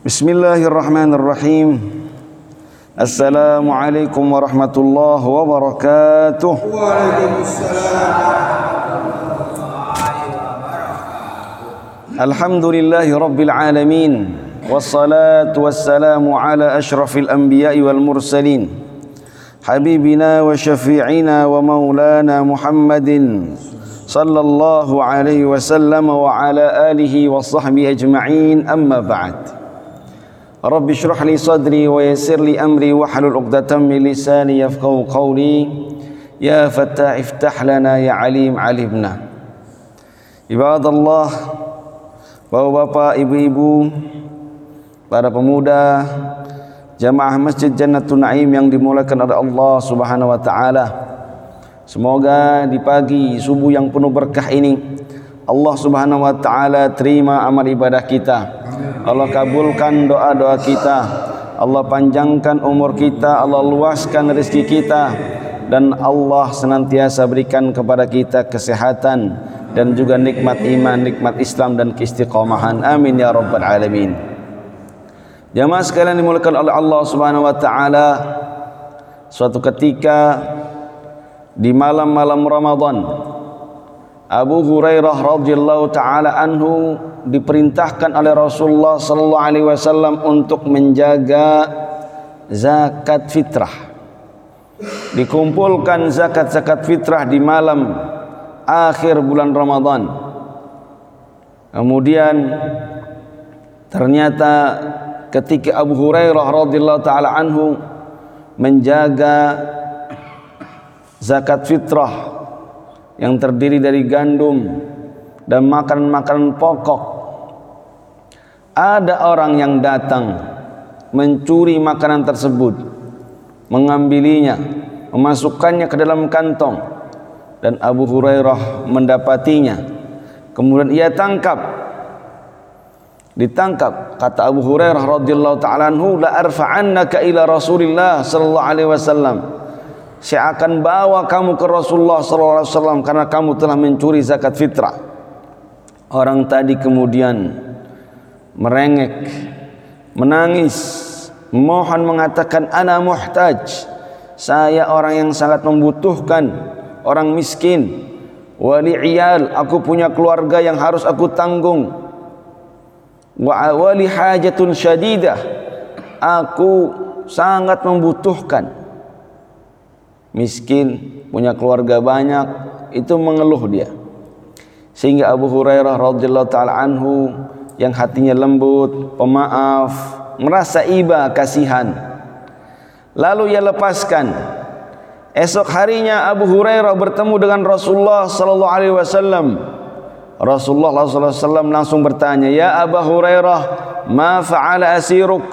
بسم الله الرحمن الرحيم السلام عليكم ورحمة الله وبركاته وعليكم السلام الحمد لله رب العالمين والصلاة والسلام على أشرف الأنبياء والمرسلين حبيبنا وشفيعنا ومولانا محمد صلى الله عليه وسلم وعلى آله وصحبه أجمعين أما بعد Rabbi syrah li sadri wa yasir li amri wa halul uqdatan min lisani yafqahu qawli. Ya Fattah iftah lana ya Alim alimna. Ibadallah, Bapak-bapak, ibu-ibu, para pemuda, jamaah Masjid Jannatul Naim yang dimulakan oleh Allah Subhanahu wa taala. Semoga di pagi subuh yang penuh berkah ini Allah Subhanahu wa taala terima amal ibadah kita. Allah kabulkan doa-doa kita. Allah panjangkan umur kita, Allah luaskan rezeki kita dan Allah senantiasa berikan kepada kita kesehatan dan juga nikmat iman, nikmat Islam dan keistiqomahan. Amin ya rabbal alamin. Jamaah sekalian dimulakan oleh Allah Subhanahu wa taala suatu ketika di malam-malam Ramadan Abu Hurairah radhiyallahu taala anhu diperintahkan oleh Rasulullah sallallahu alaihi wasallam untuk menjaga zakat fitrah. Dikumpulkan zakat-zakat fitrah di malam akhir bulan Ramadan. Kemudian ternyata ketika Abu Hurairah radhiyallahu taala anhu menjaga zakat fitrah yang terdiri dari gandum dan makanan-makanan pokok. Ada orang yang datang mencuri makanan tersebut, mengambilinya, memasukkannya ke dalam kantong dan Abu Hurairah mendapatinya. Kemudian ia tangkap. Ditangkap kata Abu Hurairah radhiyallahu taala anhu la arfa'annaka ila Rasulillah sallallahu alaihi wasallam. Saya akan bawa kamu ke Rasulullah wasallam karena kamu telah mencuri zakat fitrah. Orang tadi kemudian merengek, menangis, mohon mengatakan ana muhtaj. Saya orang yang sangat membutuhkan orang miskin wali iyal aku punya keluarga yang harus aku tanggung wa wali hajatun syadidah aku sangat membutuhkan miskin punya keluarga banyak itu mengeluh dia sehingga Abu Hurairah radhiyallahu taala anhu yang hatinya lembut pemaaf merasa iba kasihan lalu ia lepaskan Esok harinya Abu Hurairah bertemu dengan Rasulullah sallallahu alaihi wasallam. Rasulullah sallallahu alaihi wasallam langsung bertanya, "Ya Abu Hurairah, ma fa'ala asiruk?"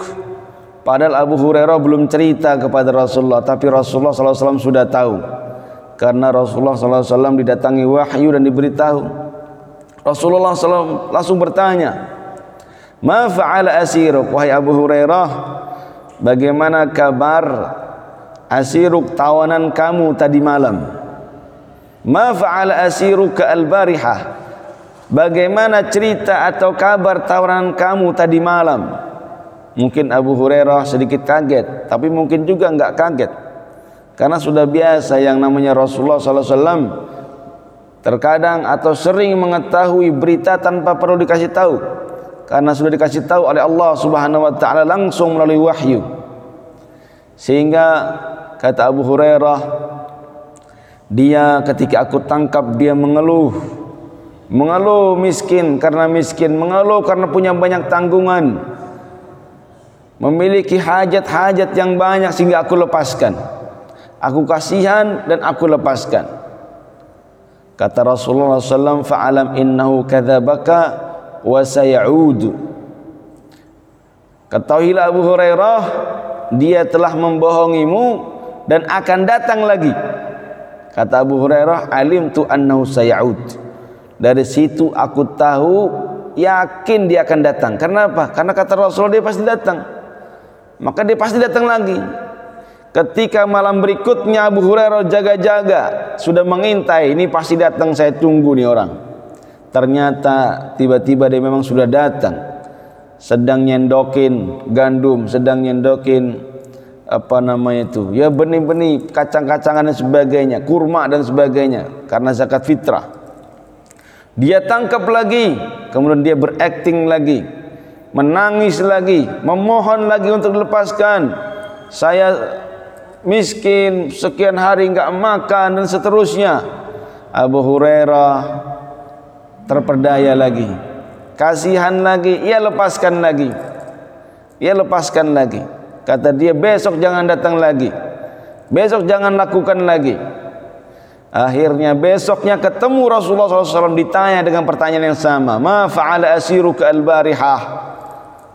Padahal Abu Hurairah belum cerita kepada Rasulullah, tapi Rasulullah wasallam sudah tahu. Karena Rasulullah wasallam didatangi wahyu dan diberitahu. Rasulullah sallallahu langsung bertanya, "Ma fa'ala asiruk?" Wahai Abu Hurairah, bagaimana kabar asiruk tawanan kamu tadi malam ma fa'ala asiruka al-barihah bagaimana cerita atau kabar tawanan kamu tadi malam mungkin Abu Hurairah sedikit kaget tapi mungkin juga enggak kaget. Karena sudah biasa yang namanya Rasulullah SAW terkadang atau sering mengetahui berita tanpa perlu dikasih tahu. Karena sudah dikasih tahu oleh Allah Subhanahu wa taala langsung melalui wahyu. Sehingga kata Abu Hurairah dia ketika aku tangkap dia mengeluh. Mengeluh miskin karena miskin mengeluh karena punya banyak tanggungan memiliki hajat-hajat yang banyak sehingga aku lepaskan aku kasihan dan aku lepaskan kata Rasulullah SAW fa'alam innahu kadzabaka wa sayaudu ketahuilah Abu Hurairah dia telah membohongimu dan akan datang lagi. Kata Abu Hurairah, alim tu annahu sayaud. Dari situ aku tahu yakin dia akan datang. Karena apa? Karena kata Rasulullah dia pasti datang. Maka dia pasti datang lagi. Ketika malam berikutnya Abu Hurairah jaga-jaga sudah mengintai, ini pasti datang saya tunggu nih orang. Ternyata tiba-tiba dia memang sudah datang. sedang nyendokin gandum, sedang nyendokin apa namanya itu? Ya benih-benih, kacang-kacangan dan sebagainya, kurma dan sebagainya karena zakat fitrah. Dia tangkap lagi, kemudian dia berakting lagi, menangis lagi, memohon lagi untuk dilepaskan. Saya miskin sekian hari enggak makan dan seterusnya. Abu Hurairah terperdaya lagi. Kasihan lagi ia lepaskan lagi. Ia lepaskan lagi. Kata dia besok jangan datang lagi. Besok jangan lakukan lagi. Akhirnya besoknya ketemu Rasulullah SAW ditanya dengan pertanyaan yang sama. Ma fa'ala asiruka al-barihah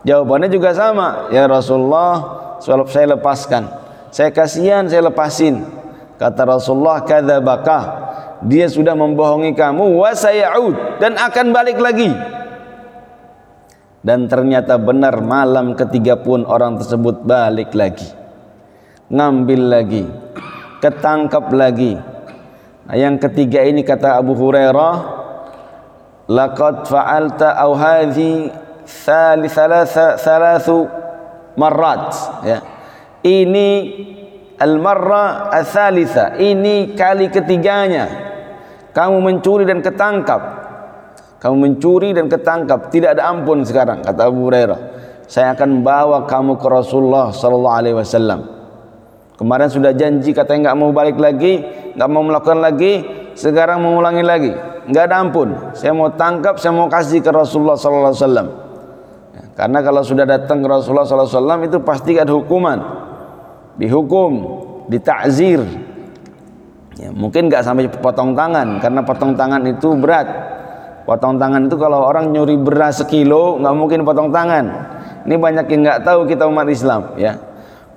jawabannya juga sama. Ya Rasulullah saya lepaskan. Saya kasihan saya lepasin. Kata Rasulullah kadzabaka. Dia sudah membohongi kamu wa sayaud dan akan balik lagi. Dan ternyata benar malam ketiga pun orang tersebut balik lagi. Ngambil lagi. Ketangkap lagi. Nah, yang ketiga ini kata Abu Hurairah laqad fa'alta aw hadhi thalatha thalathu ya. Ini al-marra ats-tsalitsa ini kali ketiganya. Kamu mencuri dan ketangkap. Kamu mencuri dan ketangkap. Tidak ada ampun sekarang kata Abu Hurairah. Saya akan bawa kamu ke Rasulullah sallallahu alaihi wasallam. Kemarin sudah janji katanya nggak mau balik lagi nggak mau melakukan lagi sekarang mau ulangi lagi. Nggak ada ampun. Saya mau tangkap saya mau kasih ke Rasulullah sallallahu alaihi wasallam karena kalau sudah datang ke Rasulullah wasallam itu pasti ada hukuman. Dihukum ditakzir. Ya, mungkin nggak sampai potong tangan karena potong tangan itu berat. Potong tangan itu kalau orang nyuri beras sekilo nggak mungkin potong tangan. Ini banyak yang nggak tahu kita umat Islam ya.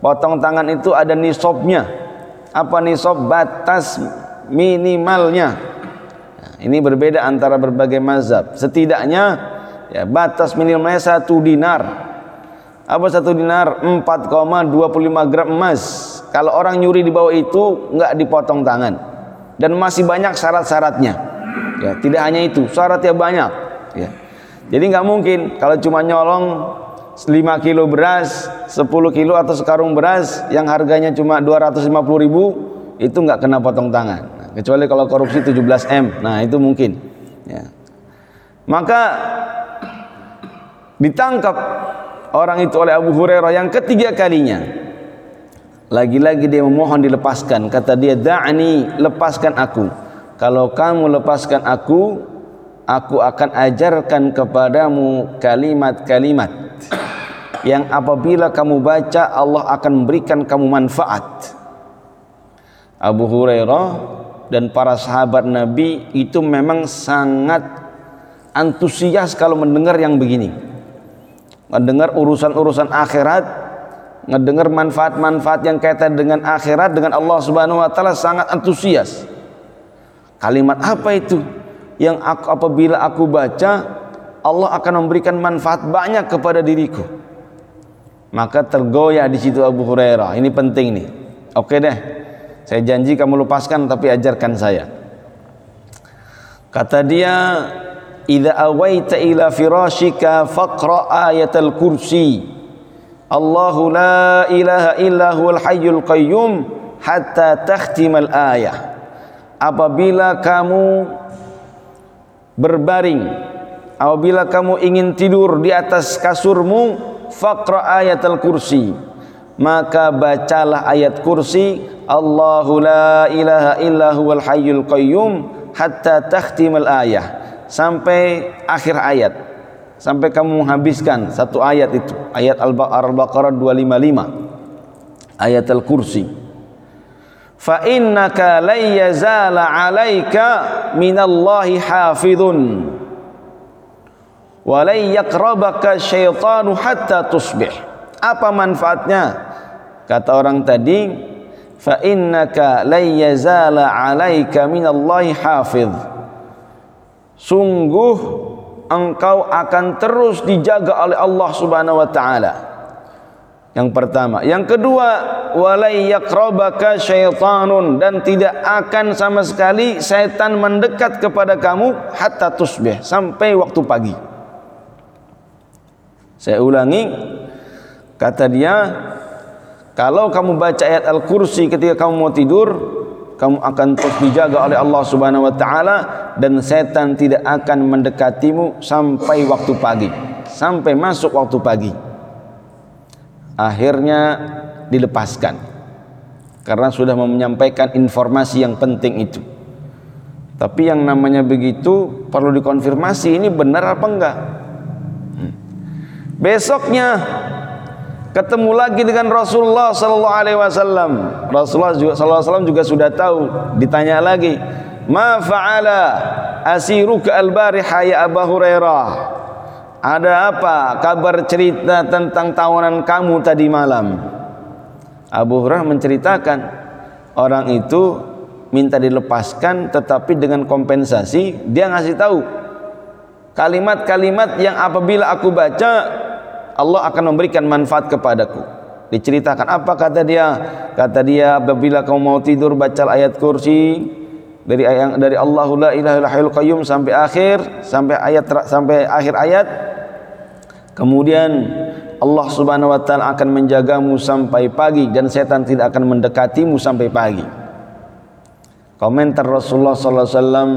Potong tangan itu ada nisabnya. Apa nisab? Batas minimalnya. Nah, ini berbeda antara berbagai mazhab. Setidaknya ya batas minimalnya satu dinar apa satu dinar 4,25 gram emas kalau orang nyuri di bawah itu nggak dipotong tangan dan masih banyak syarat-syaratnya Ya, tidak hanya itu, syaratnya banyak. Ya. Jadi nggak mungkin kalau cuma nyolong 5 kilo beras, 10 kilo atau sekarung beras yang harganya cuma 250 ribu itu nggak kena potong tangan. Kecuali kalau korupsi 17 m, nah itu mungkin. Ya. Maka ditangkap orang itu oleh Abu Hurairah yang ketiga kalinya. Lagi-lagi dia memohon dilepaskan. Kata dia, da'ani, lepaskan aku kalau kamu lepaskan aku aku akan ajarkan kepadamu kalimat-kalimat yang apabila kamu baca Allah akan memberikan kamu manfaat Abu Hurairah dan para sahabat Nabi itu memang sangat antusias kalau mendengar yang begini mendengar urusan-urusan akhirat mendengar manfaat-manfaat yang kaitan dengan akhirat dengan Allah Subhanahu wa taala sangat antusias Kalimat apa itu? Yang aku, apabila aku baca Allah akan memberikan manfaat banyak kepada diriku. Maka tergoyah di situ Abu Hurairah. Ini penting nih. Oke deh. Saya janji kamu lepaskan tapi ajarkan saya. Kata dia, "Idza awaita ila firashika faqra ayatal kursi." Allahu la ilaha illa huwal hayyul qayyum hatta takhtimal ayah. Apabila kamu berbaring apabila kamu ingin tidur di atas kasurmu faqra ayatul kursi. Maka bacalah ayat kursi Allahu la ilaha illa huwal hayyul qayyum hatta takhtimal ayah sampai akhir ayat. Sampai kamu menghabiskan satu ayat itu. Ayat Al-Baqarah 255 ayat al-kursi. Fa innaka la yazala 'alaika minallahi hafidhun wa la yaqrabaka syaitanu hatta tusbih. Apa manfaatnya? Kata orang tadi fa innaka la yazala 'alaika minallahi hafidh sungguh engkau akan terus dijaga oleh Allah Subhanahu wa taala. Yang pertama, yang kedua, walai yakrobaka syaitanun. Dan tidak akan sama sekali setan mendekat kepada kamu hatta tusbih sampai waktu pagi. Saya ulangi, kata dia, kalau kamu baca ayat Al-Kursi ketika kamu mau tidur, kamu akan terus dijaga oleh Allah Subhanahu wa taala dan setan tidak akan mendekatimu sampai waktu pagi, sampai masuk waktu pagi. Akhirnya dilepaskan karena sudah menyampaikan informasi yang penting itu. Tapi yang namanya begitu perlu dikonfirmasi ini benar apa enggak. Hmm. Besoknya ketemu lagi dengan Rasulullah sallallahu alaihi wasallam. Rasulullah juga sallallahu alaihi wasallam juga sudah tahu, ditanya lagi, "Ma fa'ala asiruka al-bariha ya Abu Hurairah?" Ada apa kabar cerita tentang tawanan kamu tadi malam? Abu Hurairah menceritakan orang itu minta dilepaskan tetapi dengan kompensasi dia ngasih tahu kalimat-kalimat yang apabila aku baca Allah akan memberikan manfaat kepadaku. Diceritakan apa kata dia? Kata dia apabila kamu mau tidur baca ayat kursi dari ayat dari Allahu la qayyum sampai akhir sampai ayat sampai akhir ayat. Kemudian Allah Subhanahu wa taala akan menjagamu sampai pagi dan setan tidak akan mendekatimu sampai pagi. Komentar Rasulullah sallallahu alaihi wasallam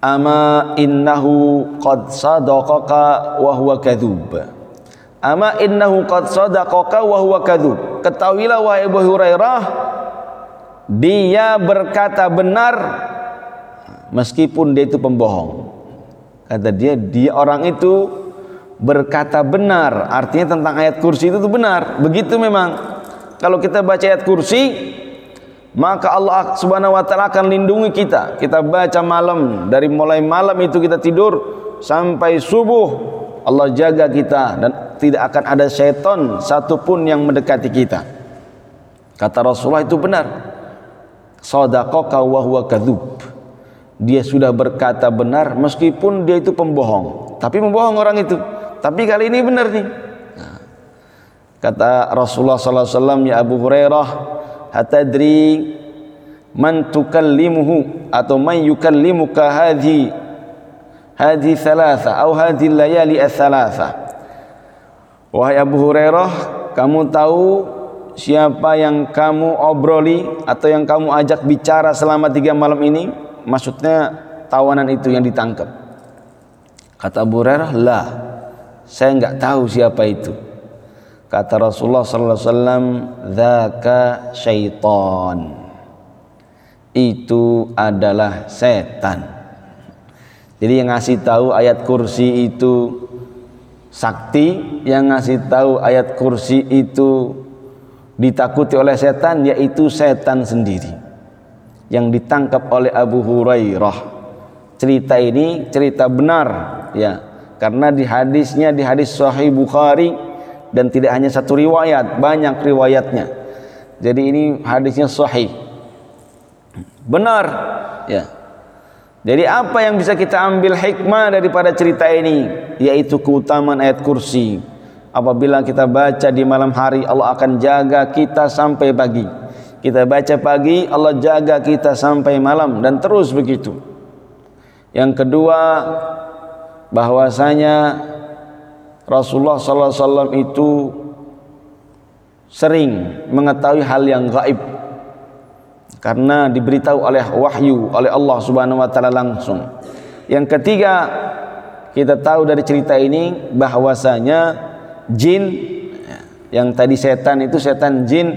ama innahu qad sadaqaka wa huwa kadzub ama innahu qad sadaqaka wa huwa kadzub ketahuilah wahai Abu Hurairah dia berkata benar meskipun dia itu pembohong. Kata dia dia orang itu berkata benar. Artinya tentang ayat kursi itu, itu benar. Begitu memang. Kalau kita baca ayat kursi maka Allah Subhanahu wa taala akan lindungi kita. Kita baca malam dari mulai malam itu kita tidur sampai subuh Allah jaga kita dan tidak akan ada syaitan satupun yang mendekati kita. Kata Rasulullah itu benar. Sadaqaka wa huwa kadzub. Dia sudah berkata benar meskipun dia itu pembohong. Tapi membohong orang itu. Tapi kali ini benar nih. Kata Rasulullah sallallahu alaihi wasallam ya Abu Hurairah atadri man tukallimuhu atau man yukallimuka hadhi hadhi thalatha atau hadhi layali ats-thalatha wahai Abu Hurairah kamu tahu siapa yang kamu obroli atau yang kamu ajak bicara selama tiga malam ini? Maksudnya tawanan itu yang ditangkap. Kata Abu Hurairah lah saya enggak tahu siapa itu Kata Rasulullah sallallahu alaihi wasallam, "Dzaka syaitan." Itu adalah setan. Jadi yang ngasih tahu ayat kursi itu sakti, yang ngasih tahu ayat kursi itu ditakuti oleh setan yaitu setan sendiri. Yang ditangkap oleh Abu Hurairah. Cerita ini cerita benar ya. Karena di hadisnya di hadis Sahih Bukhari dan tidak hanya satu riwayat, banyak riwayatnya. Jadi ini hadisnya sahih. Benar, ya. Jadi apa yang bisa kita ambil hikmah daripada cerita ini yaitu keutamaan ayat kursi. Apabila kita baca di malam hari Allah akan jaga kita sampai pagi. Kita baca pagi Allah jaga kita sampai malam dan terus begitu. Yang kedua bahwasanya Rasulullah sallallahu alaihi wasallam itu sering mengetahui hal yang gaib karena diberitahu oleh wahyu oleh Allah Subhanahu wa taala langsung. Yang ketiga, kita tahu dari cerita ini bahwasanya jin yang tadi setan itu setan jin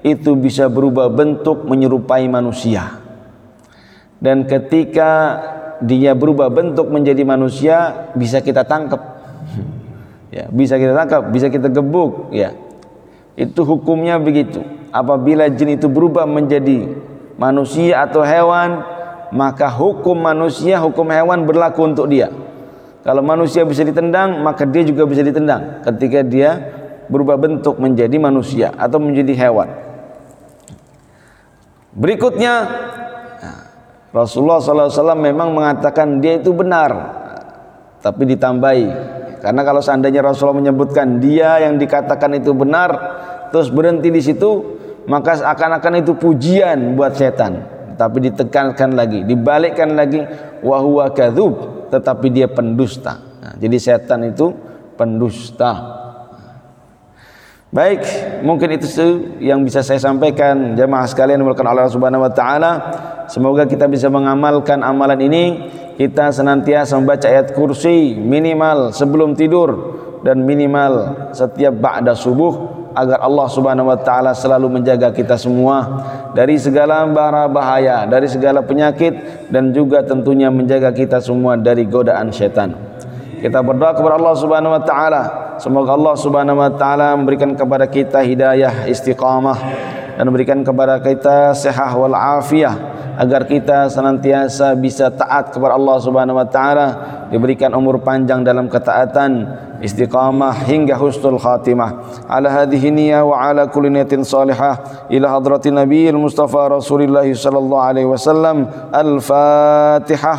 itu bisa berubah bentuk menyerupai manusia. Dan ketika dia berubah bentuk menjadi manusia bisa kita tangkap ya bisa kita tangkap bisa kita gebuk ya. Itu hukumnya begitu. Apabila jin itu berubah menjadi manusia atau hewan maka hukum manusia hukum hewan berlaku untuk dia. Kalau manusia bisa ditendang maka dia juga bisa ditendang. Ketika dia berubah bentuk menjadi manusia atau menjadi hewan. Berikutnya Rasulullah SAW memang mengatakan dia itu benar tapi ditambahi karena kalau seandainya Rasulullah menyebutkan dia yang dikatakan itu benar, terus berhenti di situ, maka akan-akan itu pujian buat setan. Tapi ditekankan lagi, dibalikkan lagi, wahwa kadzub, tetapi dia pendusta. Nah, jadi setan itu pendusta. Baik, mungkin itu yang bisa saya sampaikan jemaah sekalian dimulakan Allah Subhanahu wa taala. Semoga kita bisa mengamalkan amalan ini. Kita senantiasa membaca ayat kursi minimal sebelum tidur dan minimal setiap ba'da subuh agar Allah Subhanahu wa taala selalu menjaga kita semua dari segala bara bahaya, dari segala penyakit dan juga tentunya menjaga kita semua dari godaan setan. Kita berdoa kepada Allah Subhanahu wa taala, semoga Allah Subhanahu wa taala memberikan kepada kita hidayah istiqamah dan memberikan kepada kita sehat wal afiyah agar kita senantiasa bisa taat kepada Allah Subhanahu wa taala, diberikan umur panjang dalam ketaatan, istiqamah hingga husnul khatimah. Ala hadhihi niyya wa ala kulli niyatin salihah ila hadratin nabiyil mustafa Rasulillah sallallahu alaihi wasallam. Al-Fatihah.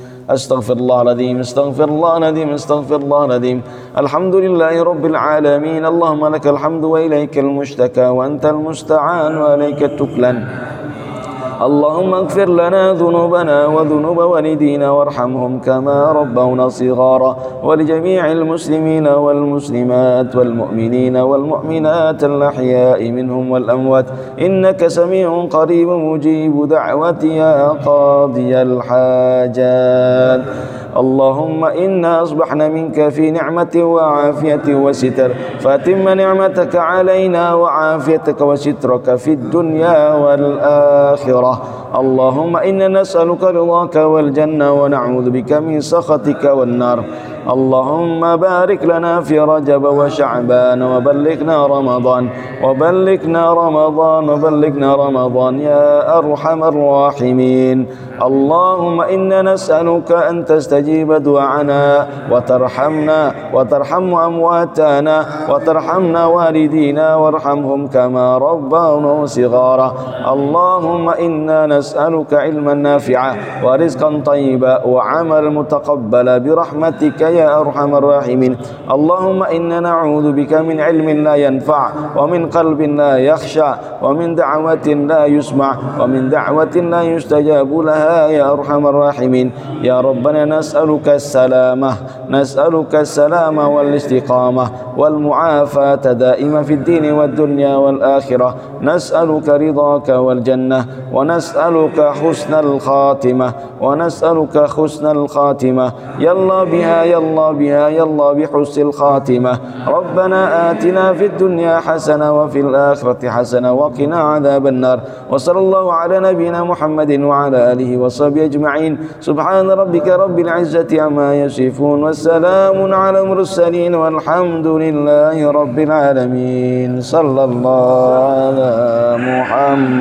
أستغفر الله العظيم أستغفر الله العظيم أستغفر الله العظيم. الحمد لله رب العالمين. اللهم لك الحمد وإليك المشتكى وأنت المستعان وإليك التكلن اللهم اغفر لنا ذنوبنا وذنوب والدينا وارحمهم كما ربونا صغارا ولجميع المسلمين والمسلمات والمؤمنين والمؤمنات الأحياء منهم والأموات. إنك سميع قريب مجيب دعوتي يا قاضي الحاجات. اللهم إنا أصبحنا منك في نعمة وعافية وستر. فأتم نعمتك علينا وعافيتك وسترك في الدنيا والآخرة. اللهم إنا نسألك رضاك والجنة ونعوذ بك من سخطك والنار. اللهم بارك لنا في رجب وشعبان وبلغنا رمضان وبلغنا رمضان وبلغنا رمضان يا أرحم الراحمين. اللهم إنا نسألك أن تستجيب دعانا وترحمنا وترحم أمواتنا وترحمنا والدينا وارحمهم كما ربونا صغارا. اللهم إنا نسألك علما نافعا ورزقا طيبا وعملا متقبلا برحمتك يا أرحم الراحمين. اللهم إنا نعوذ بك من علم لا ينفع ومن قلب لا يخشى ومن دعوة لا يسمع ومن دعوة لا يستجاب لها يا أرحم الراحمين. يا ربنا نسألك السلامة نسألك السلامة والاستقامة والمعافاة دائما في الدين والدنيا والآخرة. نسألك رضاك والجنة ونسألك حسن الخاتمة ونسألك حسن الخاتمة. يلا بها يلا بها يلا بحسن الخاتمة. ربنا آتنا في الدنيا حسنة وفي الآخرة حسنة وقنا عذاب النار. وصلى الله على نبينا محمد وعلى آله وصحبه أجمعين. سبحان ربك رب العزة عما يصفون والسلام على المرسلين والحمد لله رب العالمين. صلى الله على محمد.